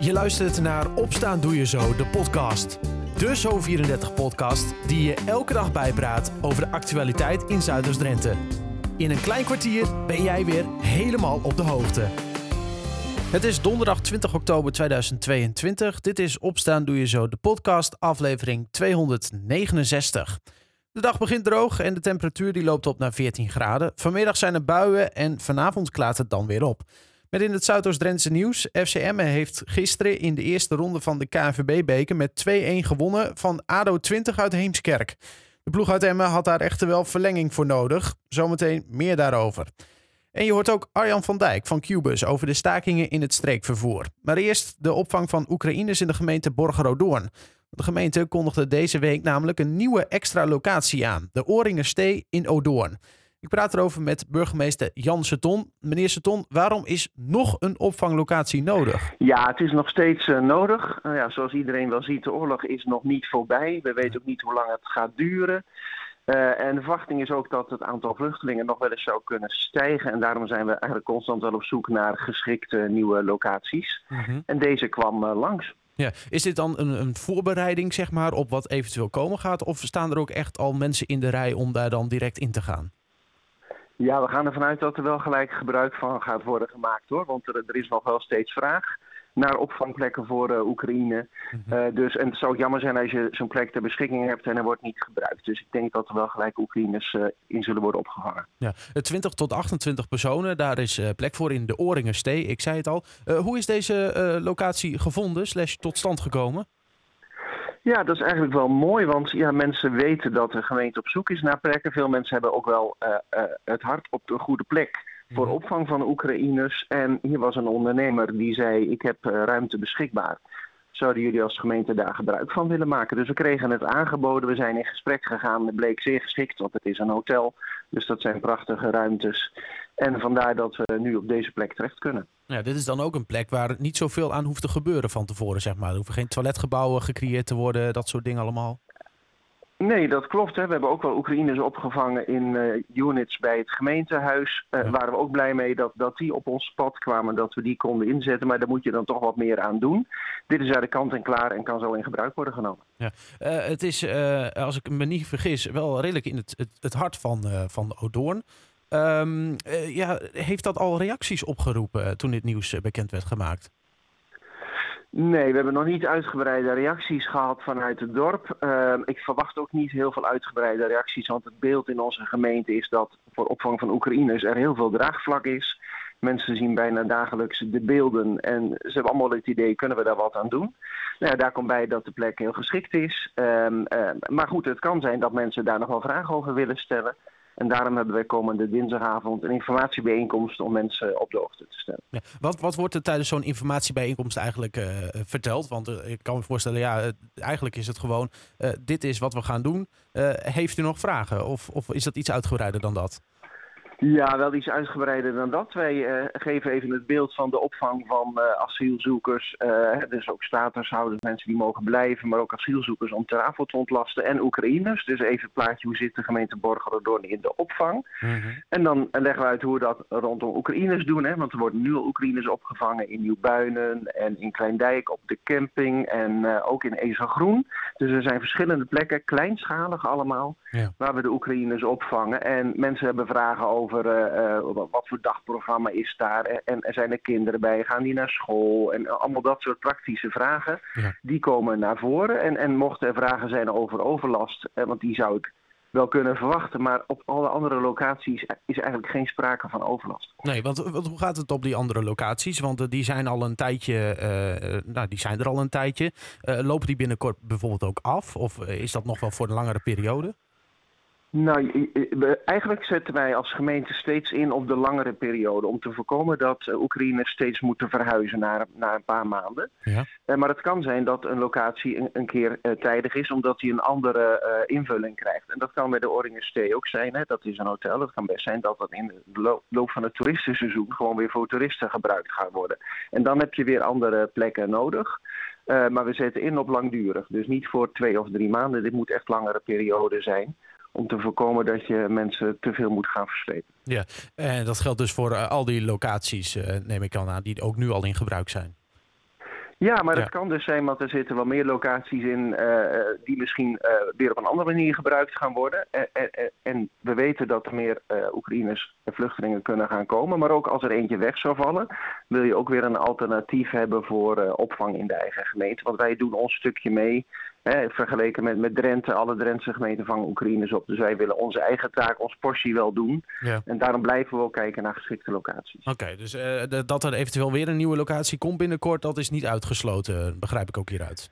Je luistert naar Opstaan Doe Je Zo, de podcast. De Zo34-podcast die je elke dag bijpraat over de actualiteit in Zuiders-Drenthe. In een klein kwartier ben jij weer helemaal op de hoogte. Het is donderdag 20 oktober 2022. Dit is Opstaan Doe Je Zo, de podcast, aflevering 269. De dag begint droog en de temperatuur die loopt op naar 14 graden. Vanmiddag zijn er buien en vanavond klaart het dan weer op. Met in het Zuidoost-Drentse nieuws. FCM heeft gisteren in de eerste ronde van de KNVB-beker met 2-1 gewonnen van ADO 20 uit Heemskerk. De ploeg uit Emmen had daar echter wel verlenging voor nodig. Zometeen meer daarover. En je hoort ook Arjan van Dijk van Cubus over de stakingen in het streekvervoer. Maar eerst de opvang van Oekraïners in de gemeente Borgerodoorn. De gemeente kondigde deze week namelijk een nieuwe extra locatie aan. De Oringerstee in Odoorn. Ik praat erover met burgemeester Jan Seton. Meneer Seton, waarom is nog een opvanglocatie nodig? Ja, het is nog steeds uh, nodig. Uh, ja, zoals iedereen wel ziet, de oorlog is nog niet voorbij. We weten ook niet hoe lang het gaat duren. Uh, en de verwachting is ook dat het aantal vluchtelingen nog wel eens zou kunnen stijgen. En daarom zijn we eigenlijk constant wel op zoek naar geschikte nieuwe locaties. -huh. En deze kwam langs. Ja, is dit dan een, een, voorbereiding zeg maar, op wat eventueel komen gaat? Of staan er ook echt al mensen in de rij om daar dan direct in te gaan? Ja, we gaan ervan uit dat er wel gelijk gebruik van gaat worden gemaakt hoor. Want er, er is nog wel steeds vraag naar opvangplekken voor uh, Oekraïne. Mm -hmm. uh, dus, en het zou jammer zijn als je zo'n plek ter beschikking hebt en er wordt niet gebruikt. Dus ik denk dat er wel gelijk Oekraïners uh, in zullen worden opgevangen. Ja, 20 tot 28 personen, daar is plek voor in de Oringerstee. Ik zei het al. hoe is deze locatie gevonden, slash tot stand gekomen? Ja, dat is eigenlijk wel mooi, want ja, mensen weten dat de gemeente op zoek is naar plekken. Veel mensen hebben ook wel uh, uh, het hart op de goede plek voor mm. opvang van Oekraïners. En hier was een ondernemer die zei, ik heb uh, ruimte beschikbaar. Zouden jullie als gemeente daar gebruik van willen maken? Dus we kregen het aangeboden, we zijn in gesprek gegaan. Het bleek zeer geschikt, want het is een hotel. Dus dat zijn prachtige ruimtes. En vandaar dat we nu op deze plek terecht kunnen. Ja, dit is dan ook een plek waar niet zoveel aan hoeft te gebeuren van tevoren, zeg maar. Er hoeven geen toiletgebouwen gecreëerd te worden, dat soort dingen allemaal. Nee, dat klopt. Hè. We hebben ook wel Oekraïners opgevangen in uh, units bij het gemeentehuis. Uh, ja. Waren we ook blij mee dat, dat die op ons pad kwamen, dat we die konden inzetten. Maar daar moet je dan toch wat meer aan doen. Dit is uit de kant en klaar en kan zo in gebruik worden genomen. Ja. Uh, het is, als ik me niet vergis, wel redelijk in het, het, het hart van, van Odoorn. Um, ja, heeft dat al reacties opgeroepen toen dit nieuws bekend werd gemaakt? Nee, we hebben nog niet uitgebreide reacties gehad vanuit het dorp. Uh, ik verwacht ook niet heel veel uitgebreide reacties, want het beeld in onze gemeente is dat voor opvang van Oekraïners er heel veel draagvlak is. Mensen zien bijna dagelijks de beelden en ze hebben allemaal het idee, kunnen we daar wat aan doen? Nou daar komt bij dat de plek heel geschikt is. Uh, maar goed, het kan zijn dat mensen daar nog wel vragen over willen stellen. En daarom hebben wij komende dinsdagavond een informatiebijeenkomst om mensen op de hoogte te stellen. Ja, wat, wordt er tijdens zo'n informatiebijeenkomst eigenlijk uh, verteld? Want uh, ik kan me voorstellen, ja, eigenlijk is het gewoon, dit is wat we gaan doen. heeft u nog vragen of, of is dat iets uitgebreider dan dat? Ja, wel iets uitgebreider dan dat. Wij uh, geven even het beeld van de opvang van uh, asielzoekers. Uh, dus ook statushouders, mensen die mogen blijven, maar ook asielzoekers om ter afval te ontlasten. En Oekraïners. Dus even het plaatje hoe zit de gemeente Borgerdoorn in de opvang. -hmm. En dan leggen we uit hoe we dat rondom Oekraïners doen. Hè? Want er worden nu al Oekraïners opgevangen in Nieuwbuinen en in Kleindijk op de camping en ook in Ezelgroen. Dus er zijn verschillende plekken, kleinschalig allemaal, ja. waar we de Oekraïners opvangen. En mensen hebben vragen over over uh, wat voor dagprogramma is daar en zijn er kinderen bij, gaan die naar school en allemaal dat soort praktische vragen, ja. die komen naar voren. En, en mochten er vragen zijn over overlast, want die zou ik wel kunnen verwachten, maar op alle andere locaties is eigenlijk geen sprake van overlast. Nee, want, want hoe gaat het op die andere locaties? Want die zijn al een tijdje, nou die zijn er al een tijdje. lopen die binnenkort bijvoorbeeld ook af of is dat nog wel voor een langere periode? Nou, eigenlijk zetten wij als gemeente steeds in op de langere periode om te voorkomen dat Oekraïners steeds moeten verhuizen na, na een paar maanden. Ja. Uh, maar het kan zijn dat een locatie een, een keer uh, tijdig is omdat hij een andere uh, invulling krijgt. En dat kan bij de Oringerstee ook zijn. Hè? Dat is een hotel. Het kan best zijn dat dat in de lo loop van het toeristenseizoen gewoon weer voor toeristen gebruikt gaat worden. En dan heb je weer andere plekken nodig. maar we zetten in op langdurig. Dus niet voor twee of drie maanden. Dit moet echt langere periode zijn om te voorkomen dat je mensen te veel moet gaan verslepen. Ja, en dat geldt dus voor uh, al die locaties, uh, neem ik aan, die ook nu al in gebruik zijn. Ja, maar Ja. het kan dus zijn, want er zitten wel meer locaties in eh, eh, die misschien eh, weer op een andere manier gebruikt gaan worden. En, en, en- we weten dat er meer eh, Oekraïners en vluchtelingen kunnen gaan komen. Maar ook als er eentje weg zou vallen, wil je ook weer een alternatief hebben voor eh, opvang in de eigen gemeente. Want wij doen ons stukje mee. Hè, vergeleken met, met Drenthe, alle Drentse gemeenten vangen Oekraïners op. Dus wij willen onze eigen taak, ons portie wel doen. Ja. En daarom blijven we ook kijken naar geschikte locaties. Oké, dus eh, dat er eventueel weer een nieuwe locatie komt binnenkort, dat is niet uitgesloten, begrijp ik ook hieruit.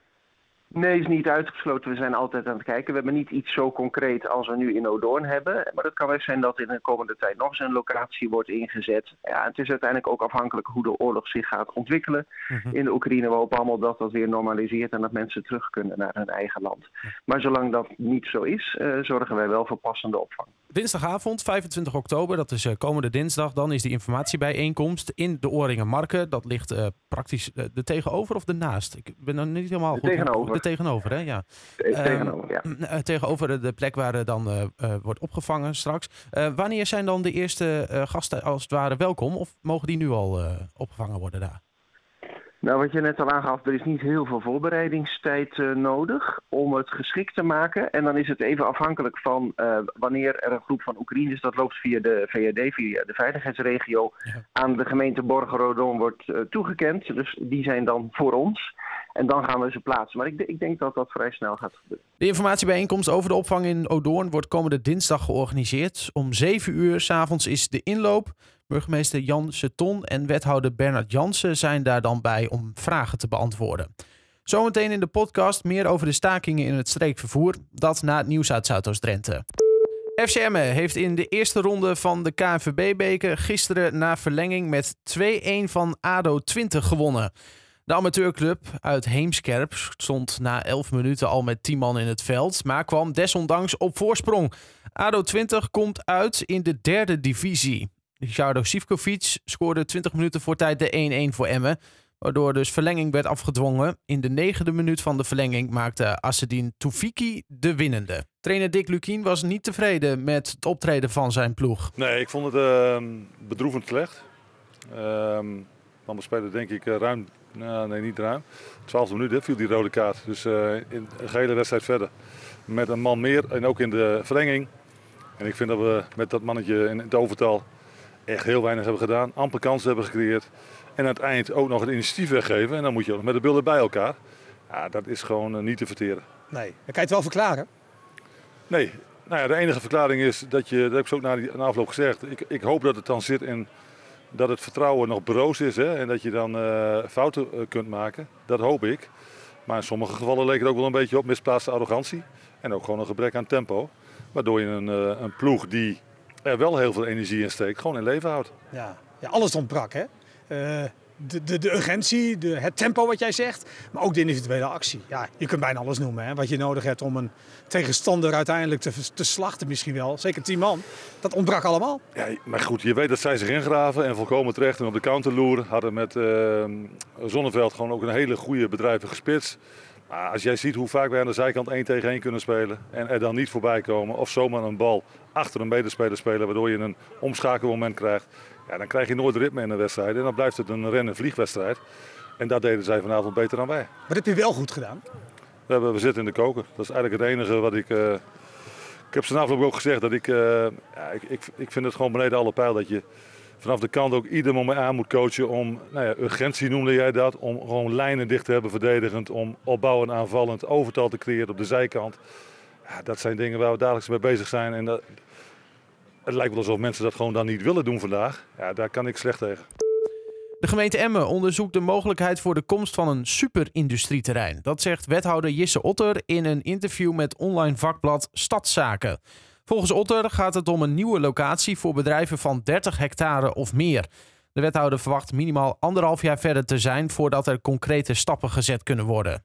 Nee, is niet uitgesloten. We zijn altijd aan het kijken. We hebben niet iets zo concreet als we nu in Odoorn hebben. Maar het kan wel zijn dat in de komende tijd nog eens een locatie wordt ingezet. Ja, het is uiteindelijk ook afhankelijk hoe de oorlog zich gaat ontwikkelen Mhm. in de Oekraïne. We hopen allemaal dat dat weer normaliseert en dat mensen terug kunnen naar hun eigen land. Maar zolang dat niet zo is, eh, zorgen wij wel voor passende opvang. Dinsdagavond, 25 oktober, dat is eh, komende dinsdag. Dan is die informatiebijeenkomst in de Oringen Marken. Dat ligt eh, praktisch eh, de tegenover of de naast? Ik ben er niet helemaal De goed. tegenover. De tegenover, hè? Ja. Eh, Ehm, tegenover, ja. Tegenover de- de plek waar dan wordt opgevangen straks. Wanneer zijn dan de eerste gasten als het ware welkom? Of mogen die nu al opgevangen worden daar? Nou, wat je net al aangaf, er is niet heel veel voorbereidingstijd eh, nodig om het geschikt te maken. En dan is het even afhankelijk van eh, wanneer er een groep van Oekraïners, dat loopt via de VRD, via de veiligheidsregio, Ja. aan de gemeente Borgerодon wordt eh, toegekend. Dus die zijn dan voor ons. En dan gaan we ze plaatsen. Maar ik, ik denk dat dat vrij snel gaat gebeuren. De informatiebijeenkomst over de opvang in Odoorn wordt komende dinsdag georganiseerd. Om 7 uur s'avonds is de inloop. Burgemeester Jan Seton en wethouder Bernard Jansen zijn daar dan bij om vragen te beantwoorden. Zometeen in de podcast meer over de stakingen in het streekvervoer. Dat na het nieuws uit Zuidoost-Drenthe. FCM heeft in de eerste ronde van de KNVB-beker gisteren na verlenging met 2-1 van ADO 20 gewonnen. De amateurclub uit Heemskerp stond na 11 minuten al met 10 man in het veld, maar kwam desondanks op voorsprong. ADO 20 komt uit in de derde divisie. Ricardo Sivkovic scoorde 20 minuten voor tijd de 1-1 voor Emmen, waardoor dus verlenging werd afgedwongen. In de negende minuut van de verlenging maakte Assedin Toufiki de winnende. Trainer Dick Lukien was niet tevreden met het optreden van zijn ploeg. Nee, ik vond het ehm, bedroevend slecht. Ehm want we spelen denk ik eh, ruim, nou, nee niet ruim, 12 minuten viel die rode kaart. Dus eh, in de gehele wedstrijd verder met een man meer en ook in de verlenging. En ik vind dat we met dat mannetje in het overtal echt heel weinig hebben gedaan. Amper kansen hebben gecreëerd. En aan het eind ook nog het initiatief weggeven. En dan moet je ook nog met de billen bij elkaar. Ja, dat is gewoon eh, niet te verteren. Nee, dan kan je het wel verklaren. Nee, nou ja, de enige verklaring is dat je, dat heb ik zo ook na, die, na afloop gezegd. Ik, ik hoop dat het dan zit in dat het vertrouwen nog broos is hè, en dat je dan eh, fouten eh, kunt maken. Dat hoop ik. Maar in sommige gevallen leek het ook wel een beetje op misplaatste arrogantie. En ook gewoon een gebrek aan tempo. Waardoor je een, een ploeg die er wel heel veel energie in steekt, gewoon in leven houdt. Ja, ja alles ontbrak, hè? Eh, de, de, de urgentie, de, het tempo wat jij zegt, maar ook de individuele actie. Ja, je kunt bijna alles noemen, hè? Wat je nodig hebt om een tegenstander uiteindelijk te, te slachten misschien wel. Zeker tien man. Dat ontbrak allemaal. Ja, maar goed, je weet dat zij zich ingraven en volkomen terecht en op de counterloer hadden met eh, Zonneveld gewoon ook een hele goede bedrijvige spits. Maar als jij ziet hoe vaak wij aan de zijkant 1 tegen 1 kunnen spelen en er dan niet voorbij komen of zomaar een bal achter een medespeler spelen waardoor je een omschakelmoment krijgt, ja, dan krijg je nooit ritme in een wedstrijd en dan blijft het een ren- en vliegwedstrijd. En dat deden zij vanavond beter dan wij. Wat heb je wel goed gedaan? We, hebben, we zitten in de koker. Dat is eigenlijk het enige wat ik. eh, ik heb afloop ook gezegd dat ik, eh, ja, ik, ik. Ik vind het gewoon beneden alle pijl dat je vanaf de kant ook ieder moment aan moet coachen om. Nou ja, urgentie noemde jij dat. Om gewoon lijnen dicht te hebben verdedigend. Om opbouwend aanvallend overtal te creëren op de zijkant. Ja, dat zijn dingen waar we dagelijks mee bezig zijn. En dat, het lijkt wel alsof mensen dat gewoon dan niet willen doen vandaag. Ja, daar kan ik slecht tegen. De gemeente Emmen onderzoekt de mogelijkheid voor de komst van een superindustrieterrein. Dat zegt wethouder Jisse Otter in een interview met online vakblad Stadszaken. Volgens Otter gaat het om een nieuwe locatie voor bedrijven van 30 hectare of meer. De wethouder verwacht minimaal anderhalf jaar verder te zijn voordat er concrete stappen gezet kunnen worden.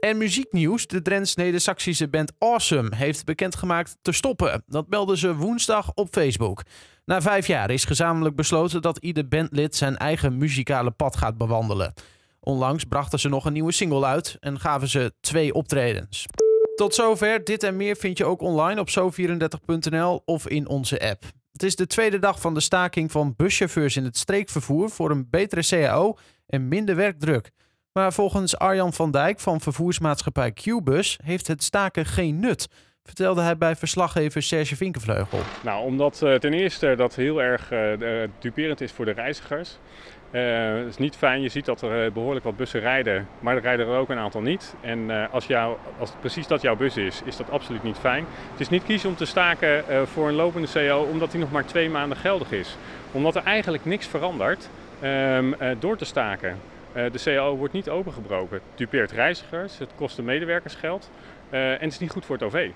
En muzieknieuws. De Drents-Neder-Saxische band Awesome heeft bekendgemaakt te stoppen. Dat melden ze woensdag op Facebook. Na vijf jaar is gezamenlijk besloten dat ieder bandlid zijn eigen muzikale pad gaat bewandelen. Onlangs brachten ze nog een nieuwe single uit en gaven ze twee optredens. Tot zover. Dit en meer vind je ook online op zo34.nl of in onze app. Het is de tweede dag van de staking van buschauffeurs in het streekvervoer voor een betere CAO en minder werkdruk. Maar volgens Arjan van Dijk van vervoersmaatschappij Qbus heeft het staken geen nut, vertelde hij bij verslaggever Serge Vinkenvleugel. Nou, omdat uh, ten eerste dat heel erg uh, duperend is voor de reizigers. Het is niet fijn, je ziet dat er behoorlijk wat bussen rijden, maar er rijden er ook een aantal niet. En als, jou, als precies dat jouw bus is, is dat absoluut niet fijn. Het is niet kiezen om te staken voor een lopende CO omdat die nog maar twee maanden geldig is. Omdat er eigenlijk niks verandert um, door te staken. de CO wordt niet opengebroken. Het dupeert reizigers, het kost de medewerkers geld en het is niet goed voor het OV.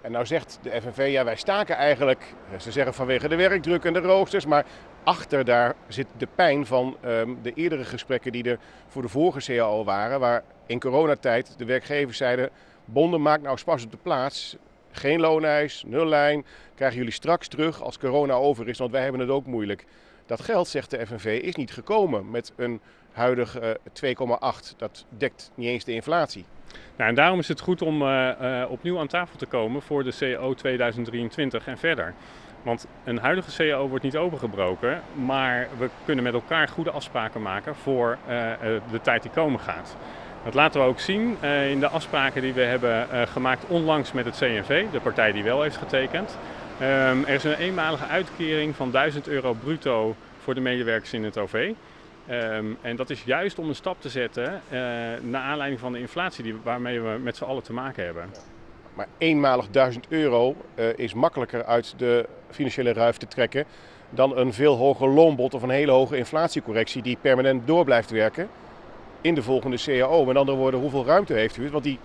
En nou zegt de FNV, ja wij staken eigenlijk, ze zeggen vanwege de werkdruk en de roosters, maar achter daar zit de pijn van um, de eerdere gesprekken die er voor de vorige CAO waren, waar in coronatijd de werkgevers zeiden, bonden maak nou spas op de plaats, geen looneis, nullijn, krijgen jullie straks terug als corona over is, want wij hebben het ook moeilijk. Dat geld, zegt de FNV, is niet gekomen met een huidig uh, 2,8. Dat dekt niet eens de inflatie. Nou, en daarom is het goed om uh, uh, opnieuw aan tafel te komen voor de CO 2023 en verder. Want een huidige CAO wordt niet opengebroken, maar we kunnen met elkaar goede afspraken maken voor uh, de tijd die komen gaat. Dat laten we ook zien in de afspraken die we hebben gemaakt onlangs met het CNV, de partij die wel heeft getekend. Um, er is een eenmalige uitkering van 1000 euro bruto voor de medewerkers in het OV. Um, en dat is juist om een stap te zetten naar aanleiding van de inflatie die, waarmee we met z'n allen te maken hebben. Maar eenmalig 1000 euro uh, is makkelijker uit de financiële ruif te trekken dan een veel hoger loonbod of een hele hoge inflatiecorrectie die permanent door blijft werken in de volgende CAO. Met andere woorden, hoeveel ruimte heeft u? Want die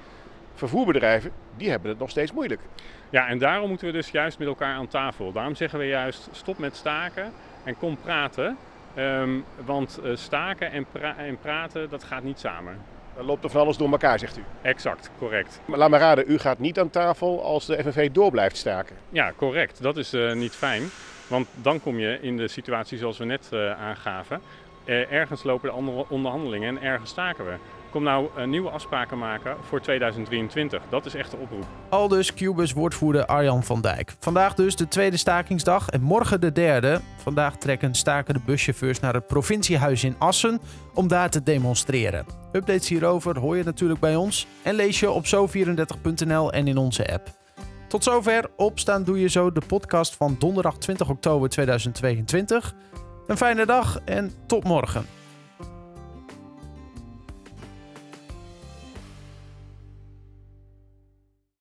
vervoerbedrijven die hebben het nog steeds moeilijk. Ja, en daarom moeten we dus juist met elkaar aan tafel. Daarom zeggen we juist stop met staken en kom praten. Um, want uh, staken en, en, praten, dat gaat niet samen. Dan loopt er van alles door elkaar, zegt u. Exact, correct. Maar laat me raden, u gaat niet aan tafel als de FNV door blijft staken. Ja, correct. Dat is uh, niet fijn. Want dan kom je in de situatie zoals we net uh, aangaven. ergens lopen de andere onderhandelingen en ergens staken we. Kom nou uh, nieuwe afspraken maken voor 2023. Dat is echt de oproep. Al dus Cubus woordvoerder Arjan van Dijk. Vandaag dus de tweede stakingsdag en morgen de derde. Vandaag trekken stakende buschauffeurs naar het provinciehuis in Assen om daar te demonstreren. Updates hierover hoor je natuurlijk bij ons en lees je op zo34.nl en in onze app. Tot zover Opstaan Doe Je Zo, de podcast van donderdag 20 oktober 2022. Een fijne dag en tot morgen.